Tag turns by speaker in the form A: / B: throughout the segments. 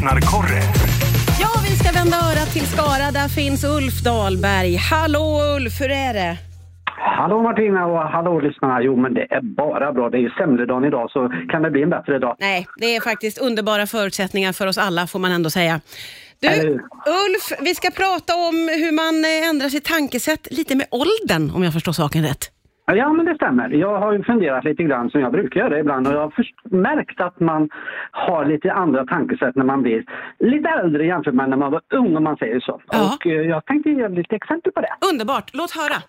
A: Lyssnarkorre.
B: Ja, vi ska vända örat till Skara. Där finns Ulf Dahlberg. Hallå Ulf, hur är det?
C: Hallå Martina och hallå lyssnarna. Jo men det är bara bra. Det är ju semledagen idag så kan det bli en bättre dag.
B: Nej, det är faktiskt underbara förutsättningar för oss alla får man ändå säga. Du? Ulf, vi ska prata om hur man eh, ändrar sitt tankesätt lite med åldern, om jag förstår saken rätt.
C: Ja men det stämmer. Jag har ju funderat lite grann som jag brukar göra ibland och jag har märkt att man har lite andra tankesätt när man blir lite äldre jämfört med när man var ung om man säger så.
B: Ja.
C: Och eh, jag tänkte ge lite exempel på det.
B: Underbart, låt höra.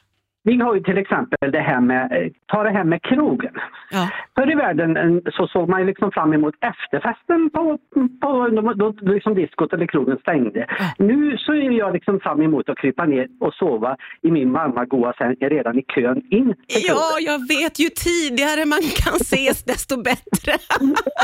C: Vi har ju till exempel det här med, eh, ta det här med krogen.
B: Ja.
C: Förr i världen eh, så såg man liksom fram emot efterfesten på, på då, liksom diskot eller krogen stängde. Nu så är jag liksom fram emot att krypa ner och sova i min varma goa säng redan i kön in.
B: Ja, jag vet. Ju tidigare man kan ses, desto bättre.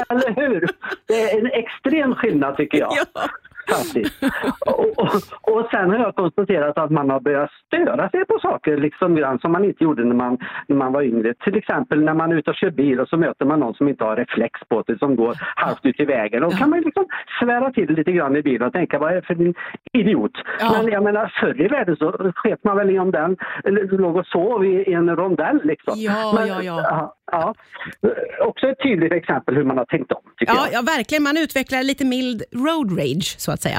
C: Eller hur? Det är en extrem skillnad tycker jag.
B: Ja.
C: Faktiskt. Och, och, och sen har jag konstaterat att man har börjat störa sig på saker liksom grann som man inte gjorde när man, när man var yngre. Till exempel när man är ute och kör bil och så möter man någon som inte har reflex på sig som går halvt ut i vägen. Då kan man liksom svära till lite grann i bilen och tänka vad är det för en idiot?
B: Ja.
C: Men jag menar förr i världen så sket man väl i om den låg och sov i en rondell liksom.
B: Ja,
C: Men,
B: ja, ja.
C: Ja. Också ett tydligt exempel hur man har tänkt om.
B: Ja, ja, verkligen. Man utvecklar lite mild road rage, så att säga.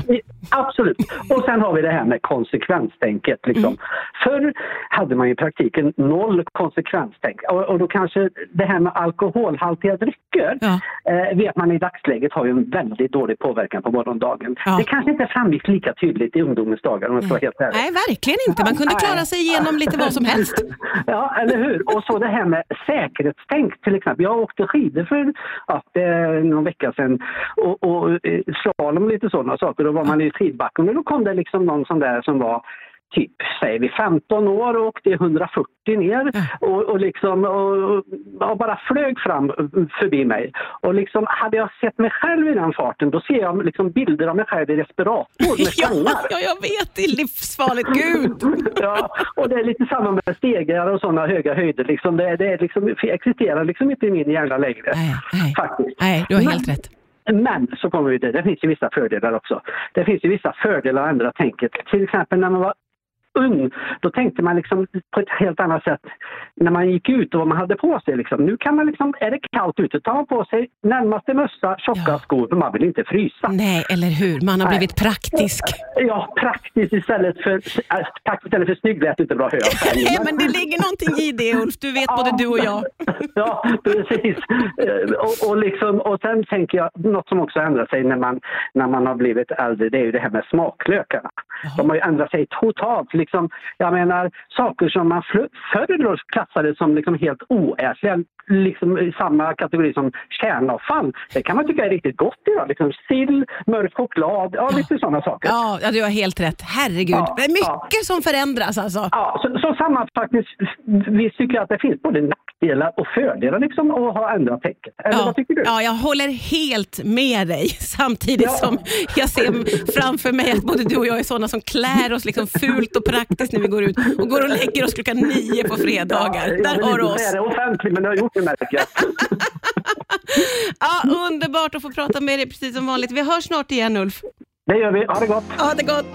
C: Absolut. Och sen har vi det här med konsekvenstänket. Liksom.
B: Mm.
C: Förr hade man i praktiken noll konsekvenstänk. Och, och då kanske det här med alkoholhaltiga drycker
B: Ja.
C: eh, vet man i dagsläget har ju en väldigt dålig påverkan på morgondagen.
B: Ja.
C: Det kanske inte framgick lika tydligt i ungdomens dagar om jag ska vara helt ärlig.
B: Nej, verkligen inte. Man kunde klara sig igenom lite vad som helst.
C: Ja, eller hur? Och så det här med stängt. till exempel. Jag åkte skidor för ja, någon vecka sedan och, och eh, slalom och lite sådana saker. Då var man i skidbacken och då kom det liksom någon sån där som var typ, säger vi 15 år och åkte 140 ner och, och liksom och, och bara flög fram förbi mig. Och liksom hade jag sett mig själv i den farten då ser jag liksom bilder av mig själv i respirator med
B: Ja,
C: slangar.
B: ja, jag vet. Det är livsfarligt. Gud!
C: Ja, och det är lite samma med stegar och sådana höga höjder. Liksom det, det är liksom, existerar liksom inte i min hjärna längre.
B: Nej, nej.
C: Faktiskt.
B: Nej, du har
C: Men-
B: helt rätt.
C: Men så kommer vi till, det finns ju vissa fördelar också. Det finns ju vissa fördelar att ändra tänket. Till exempel när man var ung, då tänkte man liksom på ett helt annat sätt när man gick ut och vad man hade på sig. Liksom. Nu kan man liksom, är det kallt ute, tar man på sig närmaste mössa, tjocka
B: Ja.
C: skor, för man vill inte frysa.
B: Nej, eller hur? Man har
C: Nej.
B: blivit praktisk.
C: Ja, praktiskt istället för, äh, praktiskt istället för snygg lät inte bra höra.
B: Nej, men det ligger någonting i det, Ulf. Du vet både du och jag.
C: Ja, precis. Eh, Och, och, liksom, och sen tänker jag, något som också ändrar sig när man, när man har blivit äldre, det är ju det här med smaklökarna. De har ju ändrat sig totalt. Liksom, jag menar, saker som man förr klassade som liksom helt oätliga, liksom i samma kategori som kärnavfall, det kan man tycka är riktigt gott idag. Liksom sill, mörk choklad, ja, lite sådana saker.
B: Ja, ja, du har helt rätt. Herregud.
C: Ja,
B: det är mycket som förändras alltså.
C: Ja, så, så sammanfattningsvis vi tycker att det finns både nackdelar och fördelar liksom att ha ändrat tänket. Eller
B: Ja,
C: vad tycker du?
B: ja, jag håller helt med dig samtidigt
C: Ja.
B: som jag ser framför mig att både du och jag är sådana som klär oss liksom fult och praktiskt när vi går ut och går och lägger oss klockan nio på fredagar.
C: jag
B: Där har du oss.
C: säga det offentligt men jag har gjort det märker jag.
B: Ja, underbart att få prata med dig precis som vanligt. Vi hörs snart igen Ulf.
C: Det gör vi. Ha det gott!
B: Ha det gott!